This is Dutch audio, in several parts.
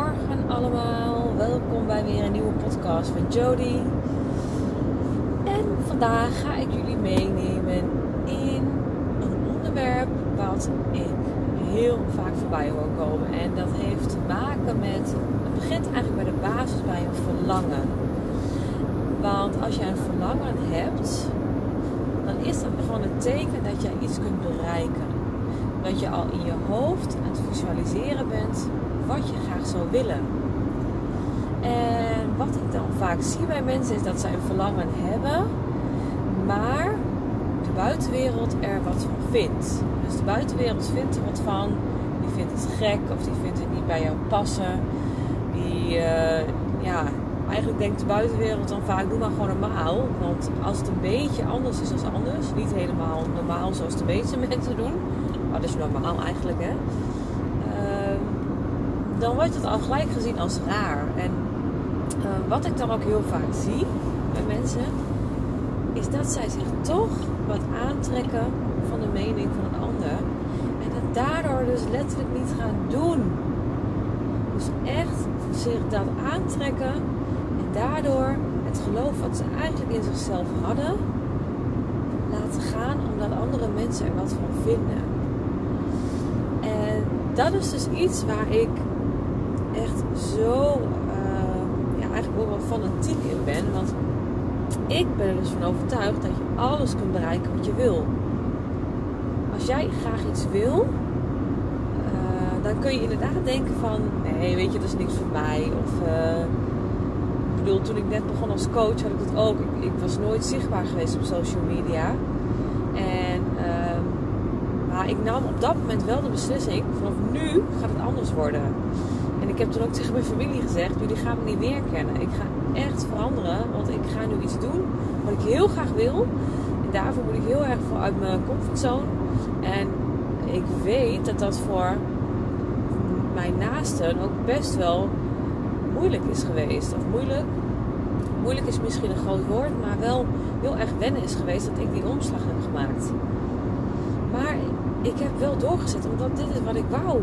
Goedemorgen allemaal, welkom bij weer een nieuwe podcast van Jody. En vandaag ga ik jullie meenemen in een onderwerp wat ik heel vaak voorbij hoor komen. En dat heeft te maken met, het begint eigenlijk bij de basis bij een verlangen. Want als je een verlangen hebt, dan is dat gewoon een teken dat jij iets kunt bereiken. Dat je al in je hoofd aan het visualiseren bent wat je graag zou willen. En wat ik dan vaak zie bij mensen is dat zij een verlangen hebben, maar de buitenwereld er wat van vindt. Dus de buitenwereld vindt er wat van, die vindt het gek of die vindt het niet bij jou passen. Die, uh, ja, eigenlijk denkt de buitenwereld dan vaak, doe maar gewoon normaal. Want als het een beetje anders is dan anders, niet helemaal normaal zoals de meeste mensen doen, dat is normaal eigenlijk hè dan wordt het al gelijk gezien als raar. En uh, wat ik dan ook heel vaak zie bij mensen, is dat zij zich toch wat aantrekken van de mening van een ander. En dat daardoor dus letterlijk niet gaan doen. Dus echt zich dat aantrekken en daardoor het geloof wat ze eigenlijk in zichzelf hadden, laten gaan omdat andere mensen er wat van vinden. En dat is dus iets waar ik echt zo, uh, ja, eigenlijk ook wel fanatiek in ben. Want ik ben er dus van overtuigd dat je alles kunt bereiken wat je wil. Als jij graag iets wil, uh, dan kun je inderdaad denken van, nee, weet je, dat is niks voor mij. Of, uh, ik bedoel, toen ik net begon als coach had ik het ook. Ik, ik was nooit zichtbaar geweest op social media. En, ehm, maar ik nam op dat moment wel de beslissing, vanaf nu gaat het anders worden ik heb toen ook tegen mijn familie gezegd: jullie gaan me niet meer kennen. Ik ga echt veranderen, want ik ga nu iets doen wat ik heel graag wil. En daarvoor moet ik heel erg voor uit mijn comfortzone. En ik weet dat dat voor mijn naasten ook best wel moeilijk is geweest. Of moeilijk, moeilijk is misschien een groot woord, maar wel heel erg wennen is geweest dat ik die omslag heb gemaakt. Maar ik heb wel doorgezet, omdat dit is wat ik wou.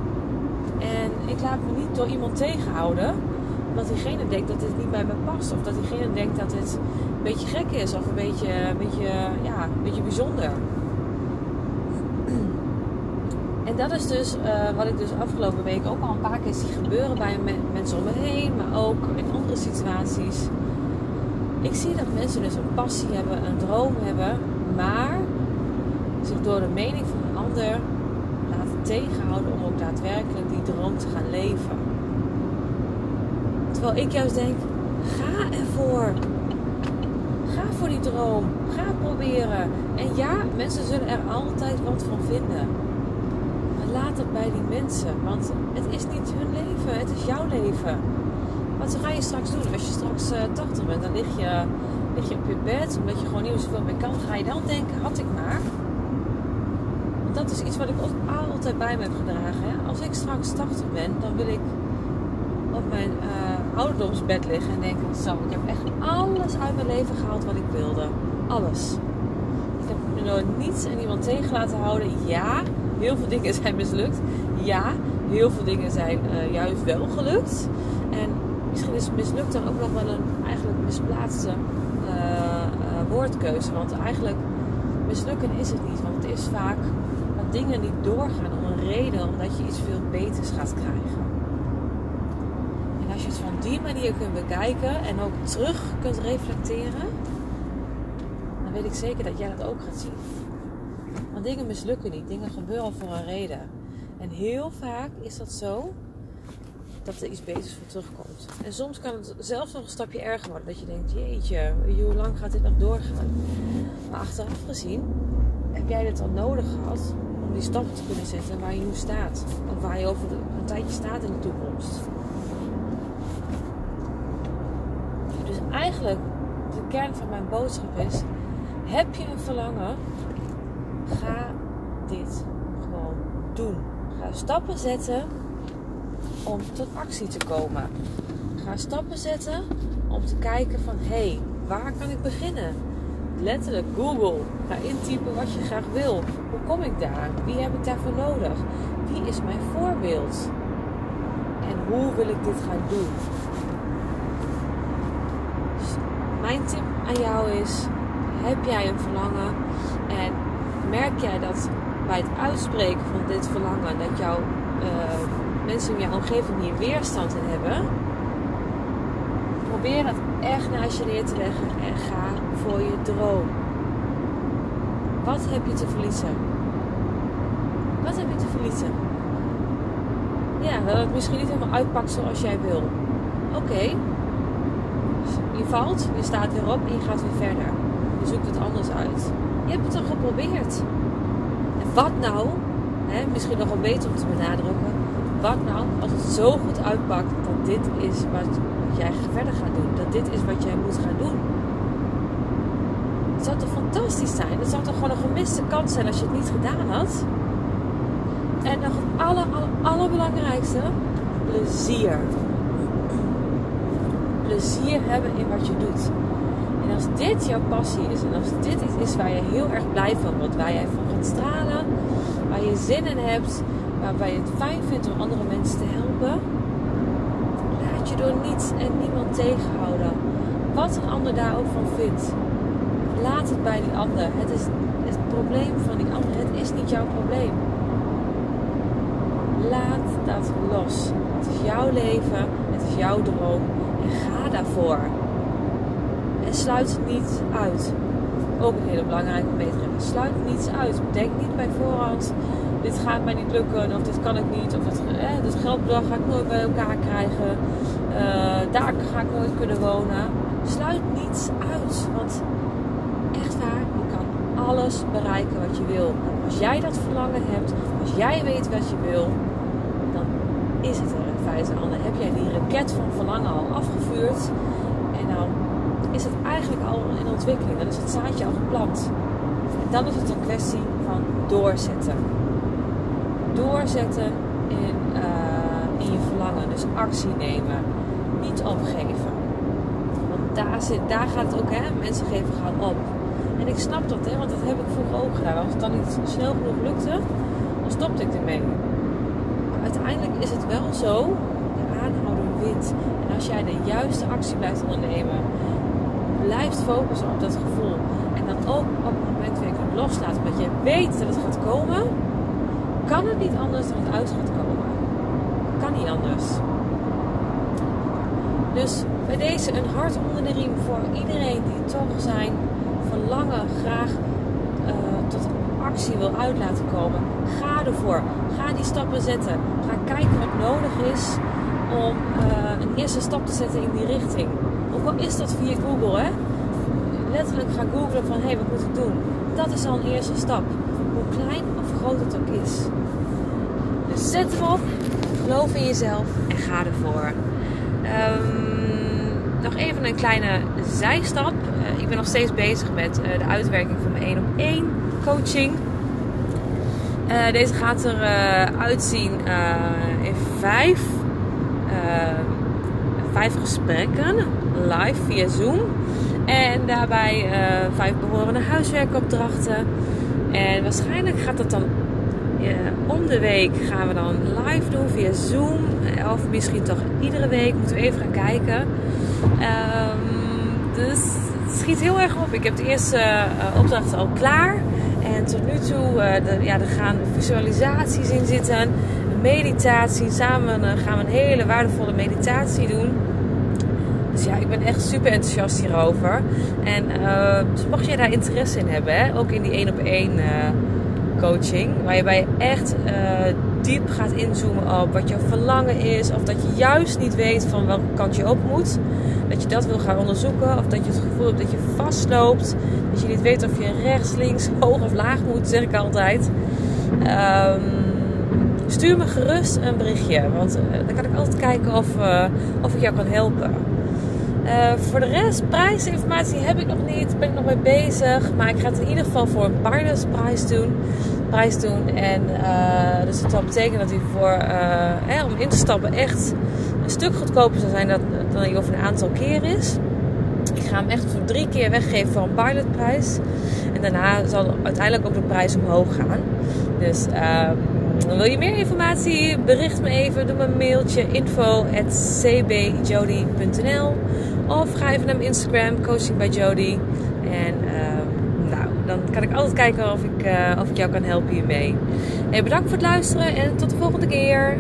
En ik laat me niet door iemand tegenhouden. Omdat diegene denkt dat dit niet bij me past. Of dat diegene denkt dat het een beetje gek is. Of een beetje, een beetje, ja, een beetje bijzonder. En dat is dus uh, wat ik dus afgelopen week ook al een paar keer zie gebeuren bij mensen om me heen. Maar ook in andere situaties. Ik zie dat mensen dus een passie hebben, een droom hebben. Maar zich door de mening van een ander tegenhouden om ook daadwerkelijk droom te gaan leven. Terwijl ik juist denk, ga ervoor. Ga voor die droom. Ga proberen. En ja, mensen zullen er altijd wat van vinden. Maar laat het bij die mensen. Want het is niet hun leven, het is jouw leven. Wat ga je straks doen? Als je straks uh, eh, 80 bent, dan lig je, je op je bed, omdat je gewoon niet zoveel meer kan. Ga je dan denken, had ik maar dat is iets wat ik altijd bij me heb gedragen. Hè. Als ik straks 80 ben, dan wil ik op mijn uh, ouderdomsbed liggen en denken: Zo, ik heb echt alles uit mijn leven gehaald wat ik wilde. Alles. Ik heb me door niets en niemand tegen laten houden. Ja, heel veel dingen zijn mislukt. Ja, heel veel dingen zijn uh, juist wel gelukt. En misschien is mislukt dan ook nog wel een eigenlijk misplaatste uh, woordkeuze. Want eigenlijk mislukken is het niet. Want het is vaak dingen niet doorgaan om een reden, omdat je iets veel beters gaat krijgen. En als je het van die manier kunt bekijken en ook terug kunt reflecteren, dan weet ik zeker dat jij dat ook gaat zien. Want dingen mislukken niet, dingen gebeuren voor een reden. En heel vaak is dat zo dat er iets beters voor terugkomt. En soms kan het zelfs nog een stapje erger worden. Dat je denkt, jeetje, hoe lang gaat dit nog doorgaan? Maar achteraf gezien heb jij dit al nodig gehad om die stappen te kunnen zetten waar je nu staat. Of waar je over een tijdje staat in de toekomst. Dus eigenlijk, de kern van mijn boodschap is: heb je een verlangen? Ga dit gewoon doen. Ga stappen zetten om tot actie te komen. Ga stappen zetten om te kijken van hé, hey, waar kan ik beginnen? Letterlijk Google. Ga intypen wat je graag wil. Hoe kom ik daar? Wie heb ik daarvoor nodig? Wie is mijn voorbeeld? En hoe wil ik dit gaan doen? Dus mijn tip aan jou is: heb jij een verlangen en merk jij dat bij het uitspreken van dit verlangen dat jouw uh, mensen in jouw omgeving hier weerstand in hebben? Probeer het echt naast je neer te leggen en ga voor je droom. Wat heb je te verliezen? Wat heb je te verliezen? Ja, dat het misschien niet helemaal uitpakt zoals jij wil. Oké. Je valt, je staat weer op en je gaat weer verder. Je zoekt het anders uit. Je hebt het toch geprobeerd. En wat nou, hè, misschien nog wel beter om te benadrukken, wat nou als het zo goed uitpakt dat dit is wat jij verder gaat doen. Dat dit is wat jij moet gaan doen. Het zou toch fantastisch zijn? Het zou toch gewoon een gemiste kans zijn als je het niet gedaan had? En nog het aller, aller, allerbelangrijkste, plezier. Plezier hebben in wat je doet. En als dit jouw passie is en als dit iets is waar je heel erg blij van wordt, waar jij van gaat stralen, waar je zin in hebt, waarbij je het fijn vindt om andere mensen te helpen, laat je door niets en niemand tegenhouden. Wat een ander daar ook van vindt. Laat het bij die ander. Het is het probleem van die ander. Het is niet jouw probleem. Laat dat los. Het is jouw leven. Het is jouw droom. En ga daarvoor. En sluit het niet uit. Ook een hele belangrijke medegeven. Sluit niets uit. Denk niet bij voorhand. Dit gaat mij niet lukken. Of dit kan ik niet. Of het, eh, dit geldbedrag ga ik nooit bij elkaar krijgen. Uh, daar ga ik nooit kunnen wonen. Sluit niets uit. Want echt waar, je kan alles bereiken wat je wil. Als jij dat verlangen hebt. Als jij weet wat je wil. Dan is het er in feite al. Dan heb jij die raket van verlangen al afgevuurd. En dan is het eigenlijk al in ontwikkeling. Dan is het zaadje al geplant. En dan is het een kwestie van doorzetten. Doorzetten in, in je verlangen. Dus actie nemen. Niet opgeven. Want daar, zit, daar gaat het ook, hè. Mensen geven gaan op. En ik snap dat, hè. Want dat heb ik vroeger ook gedaan. Als het dan niet snel genoeg lukte, dan stopte ik ermee. Maar uiteindelijk is het wel zo. De aanhouder wint. En als jij de juiste actie blijft ondernemen blijft focussen op dat gevoel. En dan ook op het moment weer kunt loslaten. Omdat je weet dat het gaat komen. Kan het niet anders dan het uit gaat komen. Kan niet anders. Dus bij deze een hart onder de riem voor iedereen die toch zijn verlangen graag uh, tot actie wil uit laten komen. Ga ervoor. Ga die stappen zetten. Ga kijken wat nodig is om uh, een eerste stap te zetten in die richting. Ook al is dat via Google, hè? Letterlijk ga googlen van hé, hey, wat moet ik doen? Dat is al een eerste stap. Hoe klein of groot het ook is. Dus zet hem op, geloof in jezelf en ga ervoor. Um, nog even een kleine zijstap. Ik ben nog steeds bezig met uh, de uitwerking van mijn 1 op 1 coaching. Uh, deze gaat er uitzien in vijf, vijf gesprekken live via Zoom. En daarbij vijf behorende huiswerkopdrachten. En waarschijnlijk gaat dat dan om de week gaan we dan live doen via Zoom. Of misschien toch iedere week. Moeten we even gaan kijken. Um, dus schiet heel erg op. Ik heb de eerste uh, opdrachten al klaar. En tot nu toe ja, er gaan visualisaties in zitten. Meditatie. Samen gaan we een hele waardevolle meditatie doen. Dus ja, ik ben echt super enthousiast hierover. En uh, dus mocht jij daar interesse in hebben, hè, ook in die één op één coaching, waarbij je echt uh, diep gaat inzoomen op wat jouw verlangen is, of dat je juist niet weet van welke kant je op moet, dat je dat wil gaan onderzoeken, of dat je het gevoel hebt dat je vastloopt, dat je niet weet of je rechts, links, hoog of laag moet, zeg ik altijd. Um, stuur me gerust een berichtje, want dan kan ik altijd kijken of, of ik jou kan helpen. Uh, voor de rest, prijsinformatie heb ik nog niet. Ben ik nog mee bezig. Maar ik ga het in ieder geval voor een partnersprijs doen. Prijs doen. En uh, dus dat zal betekenen dat hij voor, uh, om in te stappen echt een stuk goedkoper zou zijn dan, dan hij over een aantal keer is. Ik ga hem echt voor drie keer weggeven voor een pilotprijs. En daarna zal uiteindelijk ook de prijs omhoog gaan. Dus ehm, wil je meer informatie? Bericht me even. Doe me een mailtje info.cbjody.nl Of ga even naar mijn Instagram, Coaching by Jody. En dan kan ik altijd kijken of ik, uh, of ik jou kan helpen hiermee. Hey, bedankt voor het luisteren en tot de volgende keer.